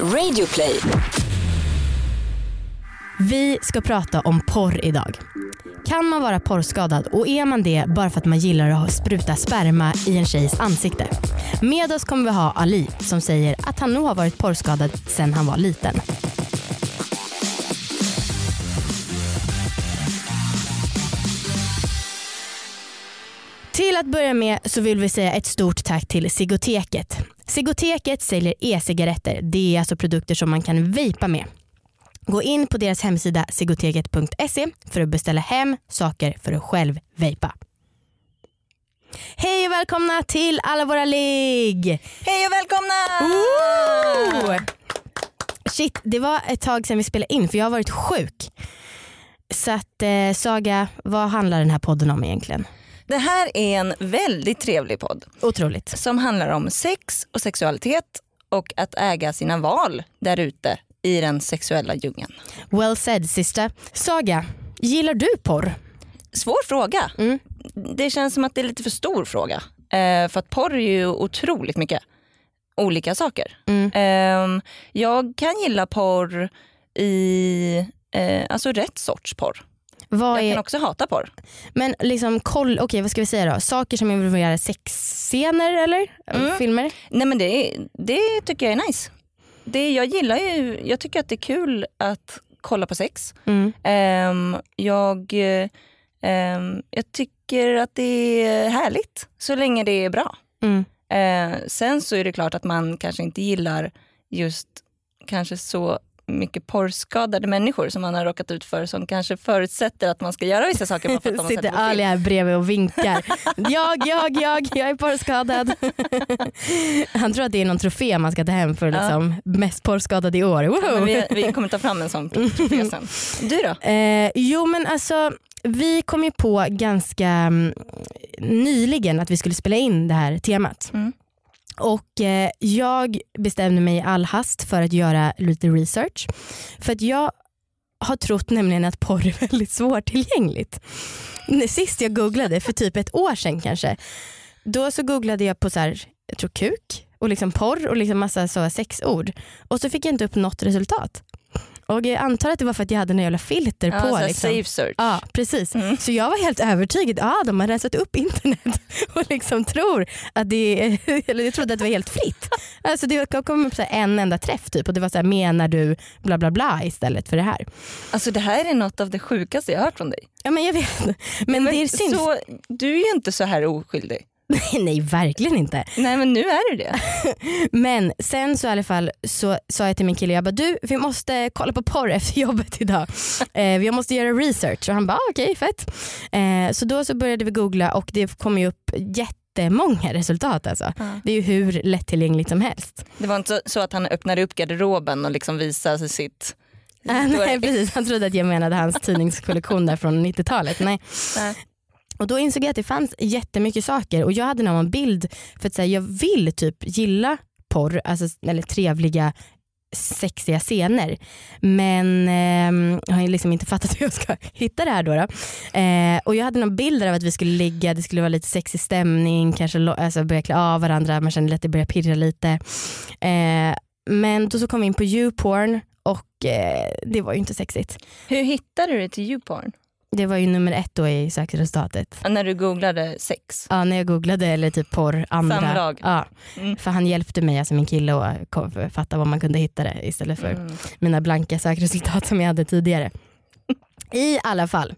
Radioplay. Vi ska prata om porr idag. Kan man vara porrskadad och är man det bara för att man gillar att spruta sperma i en tjejs ansikte? Med oss kommer vi ha Ali som säger att han nog har varit porrskadad sedan han var liten. Till att börja med så vill vi säga ett stort tack till Sigoteket. Sigoteket säljer e-cigaretter. Det är alltså produkter som man kan vejpa med. Gå in på deras hemsida sigoteket.se för att beställa hem saker för att själv vejpa. Hej och välkomna till alla våra ligg! Hej och välkomna! Woo! Shit, det var ett tag sedan vi spelade in för jag har varit sjuk. Så att eh, Saga, vad handlar den här podden om egentligen? Det här är en väldigt trevlig podd Otroligt. som handlar om sex och sexualitet och att äga sina val där ute i den sexuella djungeln. Well said sista. Saga, gillar du porr? Svår fråga. Mm. Det känns som att det är lite för stor fråga. Eh, för att porr är ju otroligt mycket olika saker. Mm. Eh, jag kan gilla porr i eh, alltså rätt sorts porr. Vad Jag är, kan också hata porr. men liksom koll, okej vad ska vi säga då? Saker som involverar sexscener eller? Mm. Filmer? Nej men det, det tycker jag är nice. Det, jag gillar ju, jag tycker att det är kul att kolla på sex. Mm. Ehm, jag, ehm, jag tycker att det är härligt så länge det är bra. Mm. Eh, sen så är det klart att man kanske inte gillar just kanske så mycket porrskadade människor som man har råkat ut för som kanske förutsätter att man ska göra vissa saker bara för att de Sitter Ali här bredvid och vinkar. jag, jag, jag, jag är porrskadad. Han tror att det är någon trofé man ska ta hem för Ja. liksom, mest porrskadad i år. Ja, vi, vi kommer ta fram en sån trofé sen. Du då? Eh, jo men alltså vi kom ju på ganska mm, nyligen att vi skulle spela in det här temat. Mm. Och eh, jag bestämde mig i all hast för att göra lite research. För att jag har trott nämligen att porr är väldigt svårtillgängligt. Sist jag googlade, för typ ett år sedan kanske, då så googlade jag på så här, jag tror kuk och liksom porr och liksom massa så sexord. Och så fick jag inte upp något resultat. Och jag antar att det var för att jag hade en jävla filter Ja, på. så Liksom. Safe search. Ja precis. Mm. Så jag var helt övertygad, ah, de har rensat upp internet och liksom tror att det är, eller jag trodde att det var helt fritt. Alltså det kom upp så här en enda träff typ och det var så här, menar du bla bla bla istället för det här. Alltså det här är något av det sjukaste jag har hört från dig. Ja men jag vet. Men, det är synd. så, du är ju inte så här oskyldig. Nej, verkligen inte. Nej men nu är du det. Men sen så i alla fall så sa jag till min kille, jag bara du vi måste kolla på porr efter jobbet idag. Eh, jag måste göra research och han bara ah, okej fett. Eh, så då så började vi googla och det kom ju upp jättemånga resultat alltså. Det är ju hur lättillgängligt som helst. Det var inte så, att han öppnade upp garderoben och liksom visade sitt... Nej precis, han trodde att jag menade hans tidningskollektion där från 90-talet. Nej. Nej. Och då insåg jag att det fanns jättemycket saker och jag hade någon bild för att säga jag vill typ gilla porr, alltså, eller trevliga sexiga scener. Men eh, jag har liksom inte fattat hur jag ska hitta det här då. då. Eh, och jag hade någon bild av att vi skulle ligga, det skulle vara lite sexig stämning, kanske alltså börja klä av varandra, man kände att det började pirra lite. Eh, men då så kom vi in på YouPorn och eh, det var ju inte sexigt. Hur hittade du det till YouPorn? Det var ju nummer ett då i sökresultatet. Ja, När du googlade sex? Ja, när jag googlade eller typ porr, andra. Samlag. Ja, Mm. för han hjälpte mig, alltså min kille, att fatta var man kunde hitta det istället för Mm. mina blanka sökresultat som jag hade tidigare. I alla fall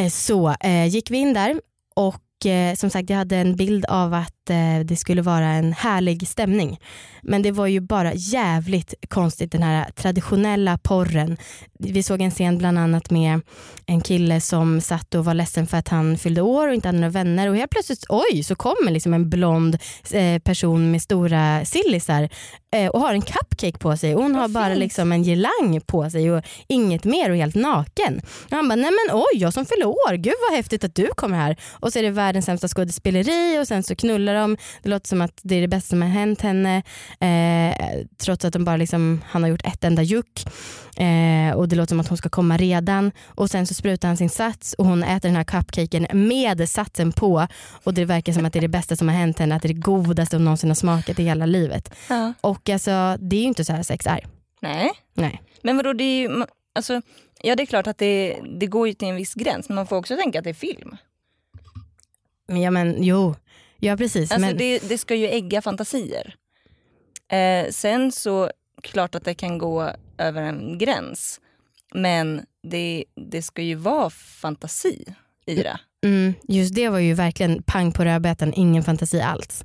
eh, så eh, gick vi in där och eh, som sagt jag hade en bild av att eh, det skulle vara en härlig stämning. Men det var ju bara jävligt konstigt den här traditionella porren. Vi såg en scen bland annat med en kille som satt och var ledsen för att han fyllde år och inte hade några vänner och helt plötsligt oj så kommer liksom en blond eh, person med stora sillisar och har en cupcake på sig och hon har bara liksom en girlang på sig och inget mer och helt naken. Och han bara nej men oj jag som fyller år, gud vad häftigt att du kommer här. Och så är det världens sämsta skådespeleri och sen så knullar om. Det låter som att det är det bästa som har hänt henne eh, trots att de bara liksom, han har gjort ett enda juck. Eh, och det låter som att hon ska komma redan och sen så sprutar han sin sats och hon äter den här cupcaken med satsen på och det verkar som att det är det bästa som har hänt henne, att det är det godaste hon någonsin har smakat i hela livet. Ja. Och alltså det är ju inte så här sex är. Nej. Nej. Men vadå, det är ju, alltså, ja det är klart att det, det går ju till en viss gräns men man får också tänka att det är film. Ja men jo, ja precis. Alltså men, det, det ska ju ägga fantasier. Eh, sen så klart att det kan gå över en gräns. Men det, det ska ju vara fantasi i det. mm, just det var ju verkligen pang på rödbetan, ingen fantasi alls.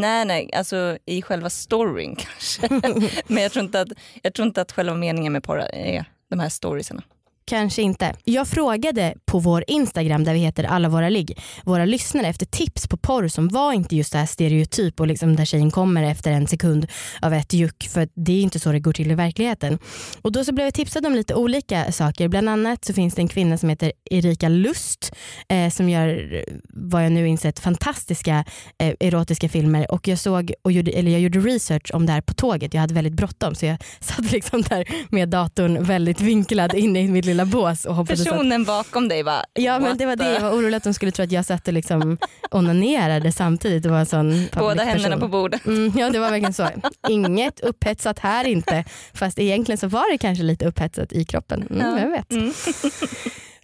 Nej, nej, alltså i själva storyn kanske. Men jag tror, inte att, jag tror inte att själva meningen med porr är de här storiesarna. Kanske inte. Jag frågade på vår Instagram där vi heter alla våra ligg våra lyssnare efter tips på porr som var inte just det här stereotyp och liksom där tjejen kommer efter en sekund av ett juck för det är inte så det går till i verkligheten. Och då så blev jag tipsad om lite olika saker. Bland annat så finns det en kvinna som heter Erika Lust eh, som gör vad jag nu insett fantastiska eh, erotiska filmer och jag såg och gjorde, eller jag gjorde research om det här på tåget. Jag hade väldigt bråttom så jag satt liksom där med datorn väldigt vinklad inne i mitt lilla bås och hoppades att Personen bakom dig bara, Ja men det var det, jag var orolig att de skulle tro att jag satt och liksom onanerade samtidigt och var en sån Båda händerna på bordet. Mm, ja det var verkligen så. Inget upphetsat här inte. Fast egentligen så var det kanske lite upphetsat i kroppen. Mm, Ja. Jag vet. Mm.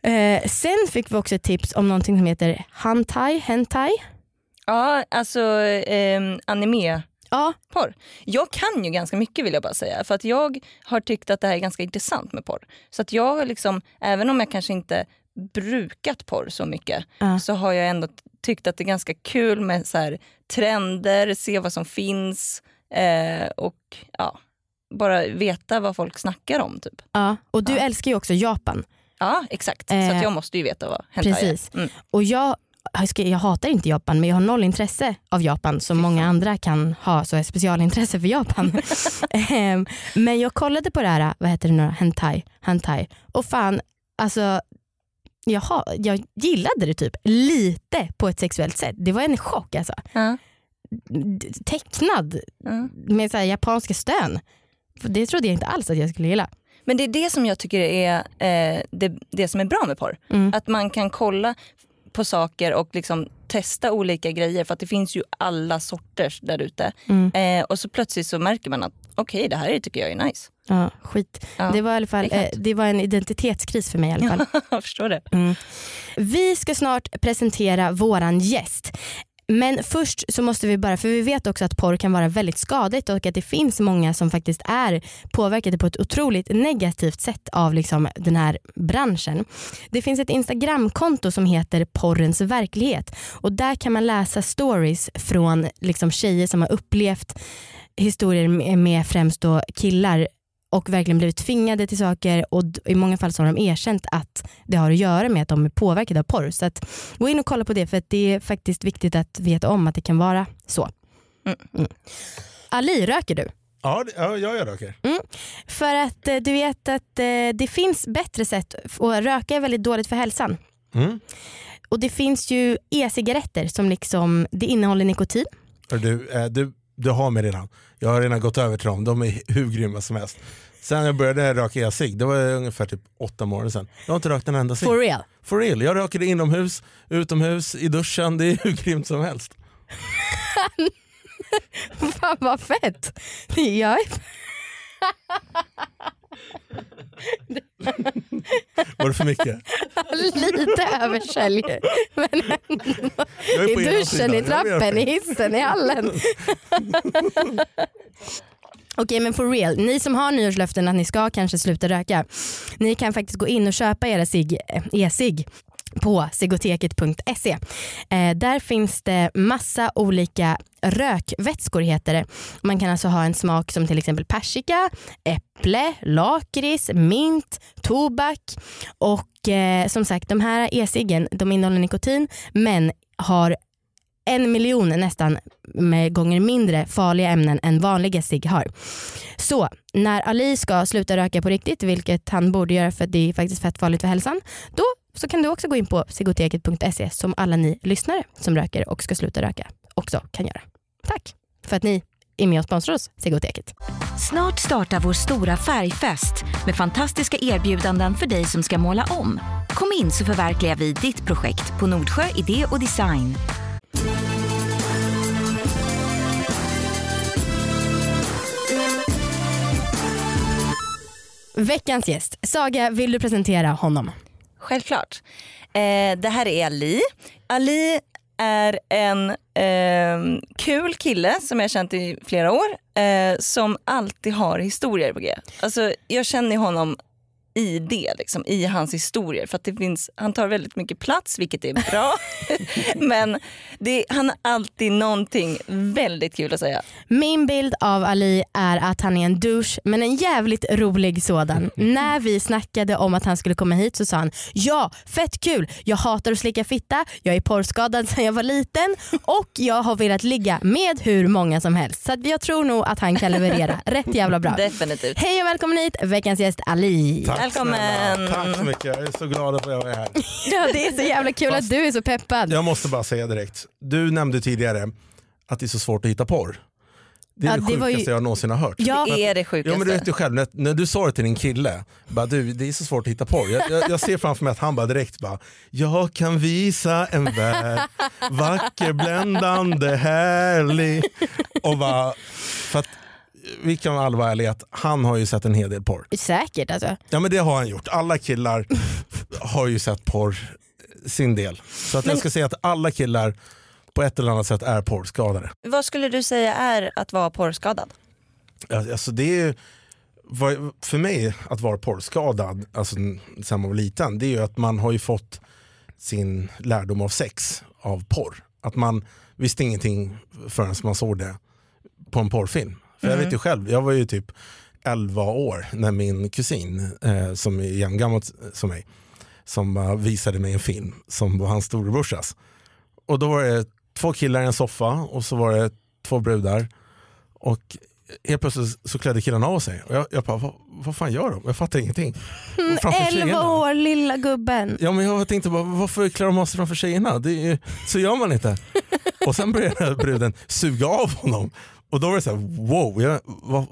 Eh, sen fick vi också ett tips om någonting som heter hentai. hentai. Ja, alltså eh, anime Ja, porr. Jag kan ju ganska mycket vill jag bara säga. För att jag har tyckt att det här är ganska intressant med porr. Så att jag har liksom, även om jag kanske inte brukat porr så mycket Ja. så har jag ändå tyckt att det är ganska kul med så här, trender, se vad som finns eh, och ja, bara veta vad folk snackar om. Typ. ja. och du Ja. älskar ju också Japan. Ja, exakt. Så Eh, jag måste ju veta vad hentai precis. är. Mm. Och jag, jag hatar inte Japan men jag har noll intresse av Japan som många andra kan ha så är specialintresse för Japan. Ehm, men jag kollade på det här, vad heter det nu hentai, hentai och fan alltså jag, ha, jag gillade det typ lite på ett sexuellt sätt. Det var en chock alltså. D- Tecknad ja. med så japanska stön. För Det trodde jag inte alls att jag skulle gilla. Men det är det som jag tycker är eh, det, det som är bra med porr. Mm. Att man kan kolla på saker och liksom testa olika grejer för att det finns ju alla sorters där ute. Mm. Eh, och så plötsligt så märker man att okej det här tycker jag är nice. Ja, skit. Ja, Det, var i alla fall, eh, det var en identitetskris för mig i alla fall. jag förstår det. Mm. Vi ska snart presentera våran gäst. Men först så måste vi bara, för vi vet också att porr kan vara väldigt skadligt och att det finns många som faktiskt är påverkade på ett otroligt negativt sätt av liksom den här branschen. Det finns ett Instagramkonto som heter porrens verklighet och där kan man läsa stories från liksom tjejer som har upplevt historier med- främst då killar och verkligen blivit tvingade till saker och i många fall så har de erkänt att det har att göra med att de är påverkade av porr. Så att gå in och kolla på det för att det är faktiskt viktigt att veta om att det kan vara så. Mm. Mm. Ali, röker du? Ja, det- ja jag röker. För att eh, du vet att eh, det finns bättre sätt och röka är väldigt dåligt för hälsan. Mm. Och det finns ju e-cigaretter som liksom, det innehåller nikotin. Du, eh, du, du har mig redan. Jag har redan gått över till dem, de är hur grymma som helst. Sen jag började röka e-cigg, det var ungefär typ åtta månader sedan. Jag har inte rökt en enda cigg. For real. For real, jag röker inomhus, utomhus, i duschen, det är hur grymt som helst. Fan vad fett. Jag är Var det för mycket? lite översälj. Men är i duschen, i trappen, i hissen, i hallen. Okej men for real, ni som har nyårslöften att ni ska kanske sluta röka. Ni kan faktiskt gå in och köpa era eh, e-cigg på sigoteket.se. Eh, där finns det massa olika rökvätskor heter det. Man kan alltså ha en smak som till exempel persika, äpple, lakrits, mint, tobak och eh, som sagt de här e-ciggen de innehåller nikotin men har en miljon nästan med gånger mindre farliga ämnen än vanliga cigg har. Så när Ali ska sluta röka på riktigt, vilket han borde göra för att det är faktiskt fett farligt för hälsan, då så kan du också gå in på sigoteket.se som alla ni lyssnare som röker och ska sluta röka också kan göra. Tack för att ni är med och sponsrar oss, Segoteket. Snart startar vår stora färgfest med fantastiska erbjudanden för dig som ska måla om. Kom in så förverkligar vi ditt projekt på Nordsjö Idé och Design. Veckans gäst. Saga, vill du presentera honom? Självklart. Eh, det här är Ali. Ali är en eh, kul kille som jag har känt i flera år eh, som alltid har historier på G. Alltså, jag känner honom i det, liksom, i hans historier. För att det finns, han tar väldigt mycket plats, vilket är bra. Men det, han har alltid någonting väldigt kul att säga. Min bild av Ali är att han är en douche, men en jävligt rolig sådan. När vi snackade om att han skulle komma hit så sa han ja, fett kul, jag hatar att slicka fitta, jag är porrskadad sedan jag var liten och jag har velat ligga med hur många som helst. Så att jag tror nog att han kan leverera rätt jävla bra. Definitivt. Hej och välkommen hit, veckans gäst Ali. Tack Välkommen. Tack så mycket, jag är så glad att jag är här. Ja, det är så jävla kul att du är så peppad. Jag måste bara säga direkt, du nämnde tidigare att det är så svårt att hitta porr. Det är Ja, det det sjukaste ju- jag någonsin har hört. Ja. Det är det Ja, sjukaste. men du vet ju själv, när, när du sa det till din kille, bara, du, det är så svårt att hitta porr. Jag, jag, jag ser framför mig att han bara direkt bara, jag kan visa en värld, vacker, bländande, härlig. Och bara, för att, vi kan alla vara ärliga att han har ju sett en hel del porr. Säkert alltså. Ja men det har han gjort. Alla killar har ju sett porr sin del. Så att jag ska säga att alla killar på ett eller annat sätt är porrskadade. Vad skulle du säga är att vara porrskadad? Alltså det är ju, för mig att vara porrskadad, alltså sen man var liten, det är ju att man har ju fått sin lärdom av sex av porr. Att man visste ingenting förrän man såg det på en porrfilm. För jag vet ju själv, jag var ju typ 11 år när min kusin, eh, som är jämngammal som mig, som eh, visade mig en film som var hans storebrorsas. Och då var det två killar i en soffa och så var det två brudar. Och helt plötsligt så klädde killarna av sig. Och jag, jag bara, vad, vad fan gör de? Jag fattar ingenting. Framför 11 tjejerna. år, lilla gubben. Ja men jag tänkte bara, varför klär de av sig framför tjejerna? Det är, så gör man inte. Och sen började bruden suga av honom. Och då var det så här, wow, jag, vad,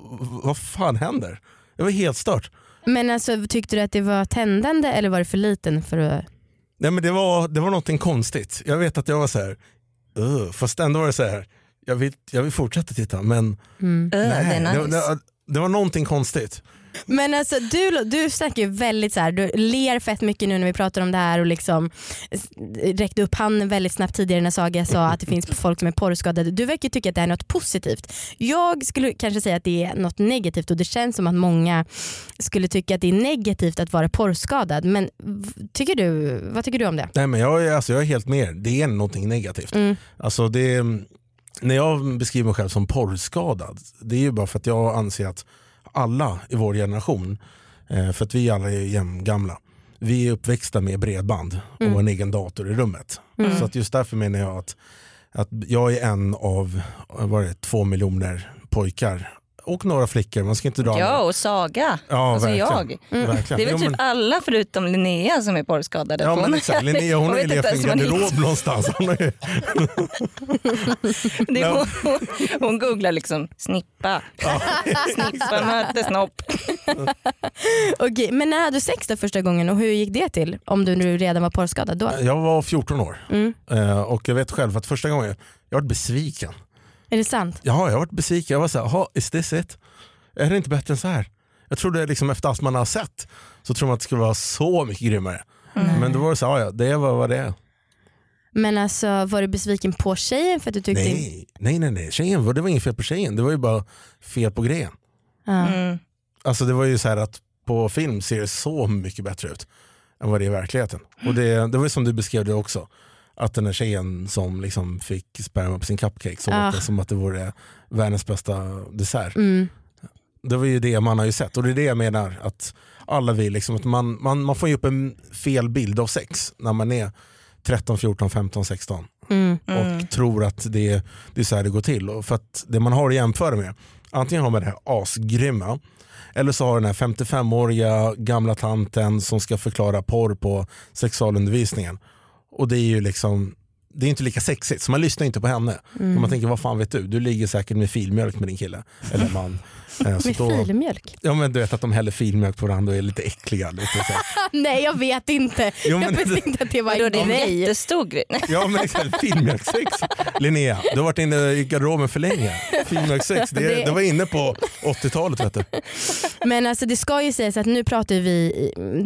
vad fan händer? Det var helt stört. Men alltså, tyckte du att det var tändande eller var det för liten för att... Nej men det var, det var någonting konstigt. Jag vet att jag var så här, "Ugh", fast ändå var det så här, jag vill, jag vill fortsätta titta men Mm. Det nej, är nice. det, det, det var någonting konstigt. Men alltså du, du snackar ju väldigt så här, du ler fett mycket nu när vi pratar om det här och liksom räckte upp handen väldigt snabbt tidigare när Saga sa att det finns folk som är porrskadade. Du verkar tycka att det är något positivt. Jag skulle kanske säga att det är något negativt och det känns som att många skulle tycka att det är negativt att vara porrskadad. Men tycker du, vad tycker du om det? Nej men jag, är- alltså, jag är helt med det är någonting negativt. Mm. Alltså det, när jag beskriver mig själv som porrskadad, det är ju bara för att jag anser att alla i vår generation, eh, för att vi alla är jämngamla, vi är uppväxta med bredband och Mm. en egen dator i rummet. Mm. Så att just därför menar jag att, att jag är en av vad är det, två miljoner pojkar och några flickor, man ska inte dra Ja, och Saga. ja alltså verkligen. jag. verkligen. Det är väl Jo, typ men- alla förutom Linnea som är porrskadade. Ja men exakt, Linnea hon har ju levt i en hon garderob någonstans. Hon Det är, hon, hon googlar liksom snippa. snippa möter snopp. Okej, men när hade du sex då första gången och hur gick det till? Om du nu redan var porrskadad då? jag var 14 år Mm. eh, och jag vet själv att första gången jag var besviken. Är det sant? Ja, jag var besviken. Jag var såhär, "Jaha, is this it? Är det inte bättre än så här? Jag trodde liksom efter allt man har sett så tror man att det skulle vara så mycket grymmare. Men då var det så här, ja, det var vad det är. Men alltså var du besviken på tjejen för att du tyckte Nej, nej, nej, nej. Tjejen, var- det var inget fel på tjejen, det var ju bara fel på grejen. Mm. Alltså det var ju så här att på film ser det så mycket bättre ut än vad det är i verkligheten. Och det, det var ju som du beskrev det också. Att den här tjejen som liksom fick sperma på sin cupcake såg Ah. det som att det vore världens bästa dessert. Mm. Det var ju det man har ju sett och det är det jag menar att alla vi liksom, att man, man, man får ju upp en fel bild av sex när man är 13, 14, 15, 16 Mm. Mm. och tror att det, det är så här det går till. Och för att det man har att jämföra med, antingen har man det här asgrymma eller så har den här 55-åriga gamla tanten som ska förklara porr på sexualundervisningen. Och det är ju liksom det är inte lika sexigt så man lyssnar inte på henne. Mm. Man tänker vad fan vet du, du ligger säkert med filmjölk med din kille. Eller man. Eh, så Med då, filmjölk? ja, men du vet att de häller filmjölk på varandra och är lite äckliga. Lite. Nej jag vet inte. Jo, men jag visste inte att det var en det är en grej. jättestor grej. Ja men exakt, filmjölkssex. Linnea, du har varit inne i garderoben för länge. Filmjölkssex, det, Det- det var inne på 80-talet vet du. Men alltså det ska ju sägas att nu pratar vi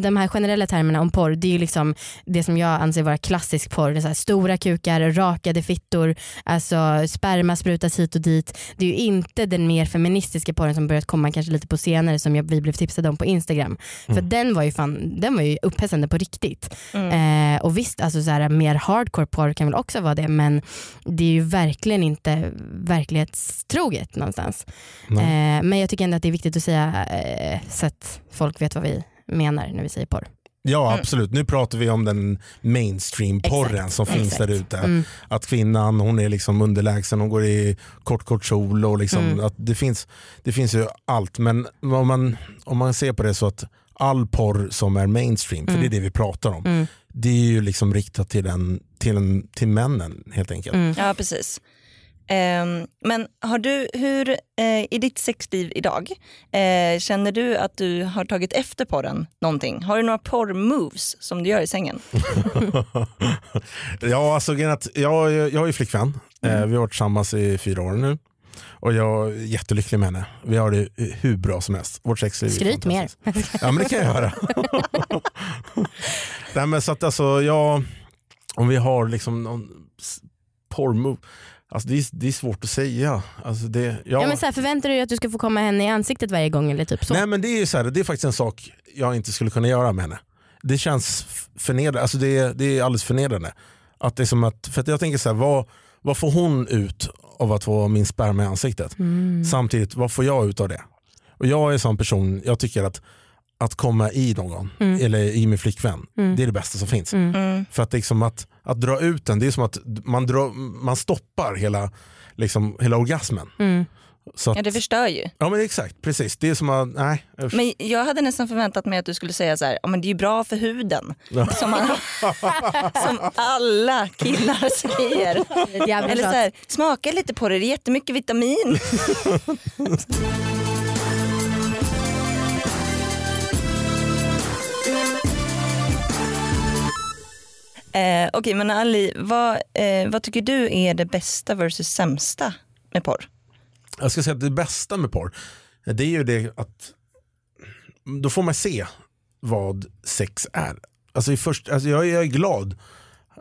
de här generella termerna om porr. Det är ju liksom det som jag anser vara klassisk porr. Det är så här stora kukar, rakade fittor, alltså sperma sprutas hit och dit. Det är ju inte den mer feministiska porren som börjat komma kanske lite på senare som jag, vi blev tipsade om på Instagram. För den var ju fan, den var ju upphetsande på riktigt. Mm. Eh, och visst, alltså så här, mer hardcore porr kan väl också vara det men det är ju verkligen inte verklighetstroget någonstans. Eh, men jag tycker ändå att det är viktigt att säga eh, så att folk vet vad vi menar när vi säger porr. Ja Mm. absolut, nu pratar vi om den mainstream-porren som finns exakt. där ute. Mm. Att kvinnan hon är liksom underlägsen, hon går i kort kort kjol och liksom, Mm. att det, finns, det finns ju allt. Men om man, om man ser på det så att all porr som är mainstream, för Mm. det är det vi pratar om, Mm. det är ju liksom riktat till, en, till, en, till männen helt enkelt. Mm. Ja precis. Ehm, men har du, hur, eh, i ditt sexliv idag, eh, känner du att du har tagit efter porren någonting? Har du några porr-moves som du gör i sängen? ja, alltså, är jag, jag har ju flickvän, Mm. eh, vi har varit tillsammans i fyra år nu. Och jag är jättelycklig med henne. Vi har det hur bra som helst. Vårt sexliv är Skryt mer. Ja men det kan jag göra. Nej, men så att alltså, jag, om vi har liksom någon porrmove, alltså det, är, det är svårt att säga. Alltså det, ja. Ja, men så här, förväntar du dig att du ska få komma henne i ansiktet varje gång eller typ så? Nej men det är, ju så här, det är faktiskt en sak jag inte skulle kunna göra med henne. Det känns förnedrande, alltså det, är, det är alldeles förnedrande. Att det är som att, för att jag tänker så här, vad, vad får hon ut av att få min sperma i ansiktet? Mm. Samtidigt, vad får jag ut av det? Och jag är en sån person, jag tycker att att komma i någon, Mm. eller i min flickvän, Mm. det är det bästa som finns. Mm. Mm. För att, liksom att, att dra ut den, det är som att man, drar, man stoppar hela, liksom, hela orgasmen. Mm. Så att, Ja det förstör ju. ja men exakt, precis. Det är som att, nej. Men jag hade nästan förväntat mig att du skulle säga så här, ja, men det är ju bra för huden. Ja. Som, man, som alla killar säger. Eller så här, smaka lite på det, det är jättemycket vitamin. Eh, Okej men Ali, vad, eh, vad tycker du är det bästa versus sämsta med porr? Jag ska säga att det bästa med porr, det är ju det att då får man se vad sex är. Alltså i först, alltså jag, jag är glad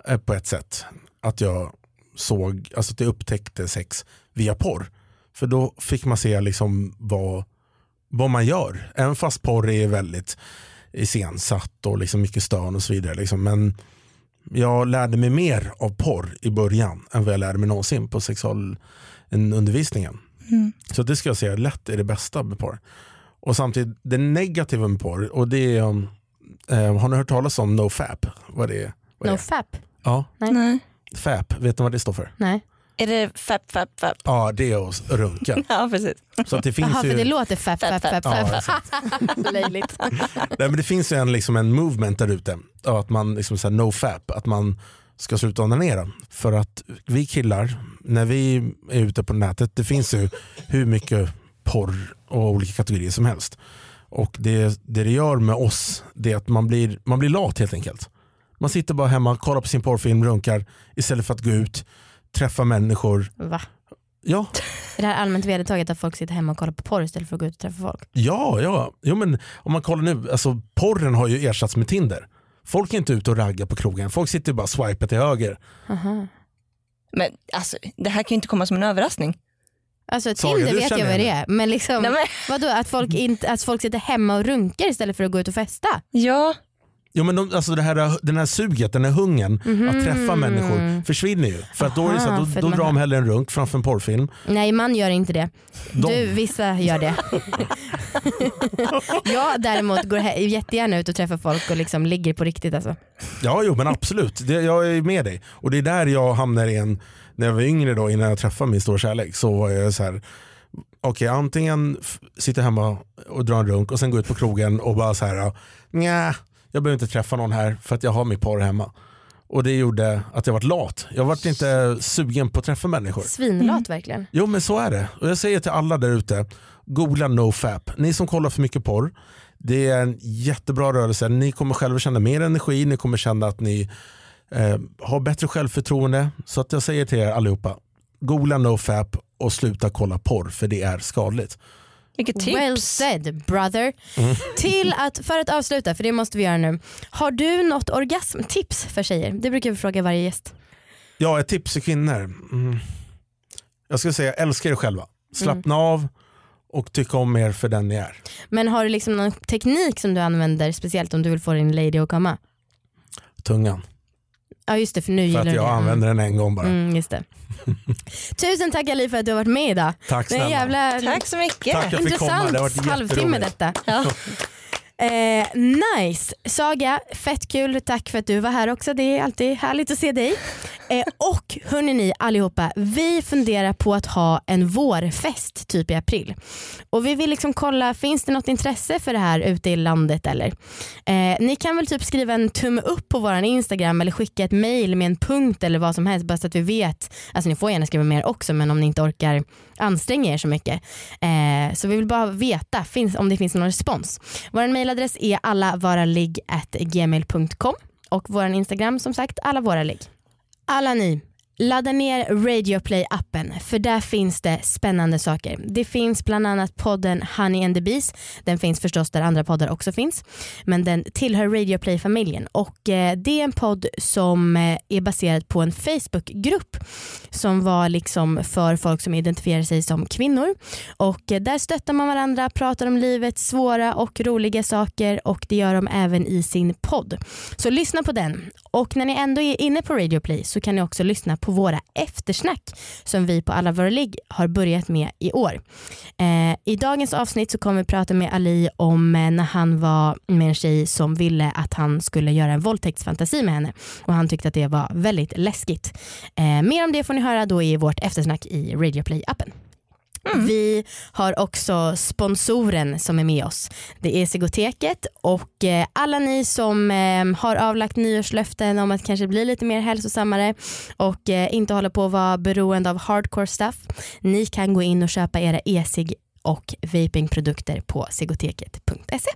eh, på ett sätt att jag såg, alltså att jag upptäckte sex via porr. För då fick man se liksom vad, vad man gör. Även fast porr är väldigt iscensatt och liksom mycket stön och så vidare. Liksom. Men jag lärde mig mer av porr i början än vad jag lärde mig någonsin på sexualundervisningen. Så det ska jag säga lätt är det bästa med porr. Och samtidigt det negativa med porr, och det är, um, eh, har ni hört talas om NoFap? Vad det är? Vad det No är? fap? Ja, Nej. Nej. FAP, vet ni vad det står för? Nej. Är det fap, fap, fap? Ja, det är att runka. Ja precis. Så att det finns Jaha, ju... för det låter fap, fap, fap, Ja, fap. exakt. Löjligt. Nej, men det finns ju en, liksom en movement där ute, av att man liksom så här, no fap, att man ska sluta onanera. För att vi killar, när vi är ute på nätet, det finns ju hur mycket porr och olika kategorier som helst. Och det det, det gör med oss, det är att man blir, man blir lat helt enkelt. Man sitter bara hemma, kollar på sin porrfilm, runkar, istället för att gå ut, träffa människor. Va? Ja, Är det här allmänt vedertaget att folk sitter hemma och kollar på porr istället för att gå ut och träffa folk? Ja, ja. Jo, men om man kollar nu, alltså, porren har ju ersatts med Tinder. Folk är inte ute och raggar på krogen, folk sitter bara och swipar till höger. Aha. Men alltså, det här kan ju inte komma som en överraskning. Alltså Saga, Tinder vet jag vad det henne. är. Men liksom, Nej, men, vadå att folk, inte, att folk sitter hemma och runkar istället för att gå ut och festa? ja, Jo, men de, alltså det här, den här suget, den här hungern att träffa människor försvinner ju. För att då, är det så Mhm. För då, då man drar de hellre en runk framför en porrfilm. Nej man gör inte det. De, Du, vissa gör det. jag däremot går jättegärna ut och träffar folk och liksom ligger på riktigt alltså. Ja, jo, men absolut. Det, jag är med dig. Och det är där jag hamnar i en, när jag var yngre då, innan jag träffade min stora kärlek, så var jag så här. Okej, antingen sitta hemma och dra en runk och sen gå ut på krogen och bara så här, nja, jag behöver inte träffa någon här för att jag har min porr hemma. Och det gjorde att jag var lat. Jag var inte sugen på att träffa människor. Svinlat verkligen. Jo men så är det. Och jag säger till alla där ute, googla nofap. Ni som kollar för mycket porr, det är en jättebra rörelse. Ni kommer själva känna mer energi, ni kommer känna att ni eh, har bättre självförtroende. Så att jag säger till er allihopa, googla nofap och sluta kolla porr för det är skadligt. Vilket tips. Well said brother. Mm. Till att, för att avsluta, för det måste vi göra nu. Har du något orgasmtips för tjejer? Det brukar vi fråga varje gäst. Ja, ett tips till kvinnor. Mm. Jag ska säga älska er själva. Slappna av och tycka om er för den ni är. Men har du liksom någon teknik som du använder speciellt om du vill få din lady att komma? Tungan. Ja just det för nu För gillar att jag det. använder den en gång bara. Mm, just det. Tusen tack Ali för att du har varit med idag. Tack snälla. jävla Tack så mycket. Tack. jag fick komma. intressant Det har varit halvtimme detta. Ja. Eh, nice. Saga, fett kul. Tack för att du var här också. Det är alltid härligt att se dig. Eh, och hörni ni allihopa, vi funderar på att ha en vårfest typ i april. Och vi vill liksom kolla, finns det något intresse för det här ute i landet eller? Eh, ni kan väl typ skriva en tumme upp på våran Instagram eller skicka ett mail med en punkt eller vad som helst bara så att vi vet. Alltså ni får gärna skriva mer också men om ni inte orkar anstränga er så mycket. Eh, så vi vill bara veta finns, om det finns någon respons. Vår mailadress är allavaraligg.gmail.com och vår Instagram som sagt alla våra ligg. Alla ni, ladda ner Radioplay appen för där finns det spännande saker. Det finns bland annat podden Honey and the Bees. Den finns förstås där andra poddar också finns. Men den tillhör Radioplay-familjen och eh, det är en podd som eh, är baserad på en Facebookgrupp som var liksom för folk som identifierar sig som kvinnor. Och eh, där stöttar man varandra, pratar om livet, svåra och roliga saker och det gör de även i sin podd. Så lyssna på den. Och när ni ändå är inne på Radio Play så kan ni också lyssna på våra eftersnack som vi på alla våra ligg har börjat med i år. Eh, I dagens avsnitt så kommer vi prata med Ali om eh, när han var med en tjej som ville att han skulle göra en våldtäktsfantasi med henne och han tyckte att det var väldigt läskigt. Eh, mer om det får ni höra då i vårt eftersnack i Radio Mm. Vi har också sponsoren som är med oss. Det är Segoteket och eh, alla ni som eh, har avlagt nyårslöften om att kanske bli lite mer hälsosammare och eh, inte hålla på att vara beroende av hardcore stuff. Ni kan gå in och köpa era e-cigg och vapingprodukter på segoteket.se.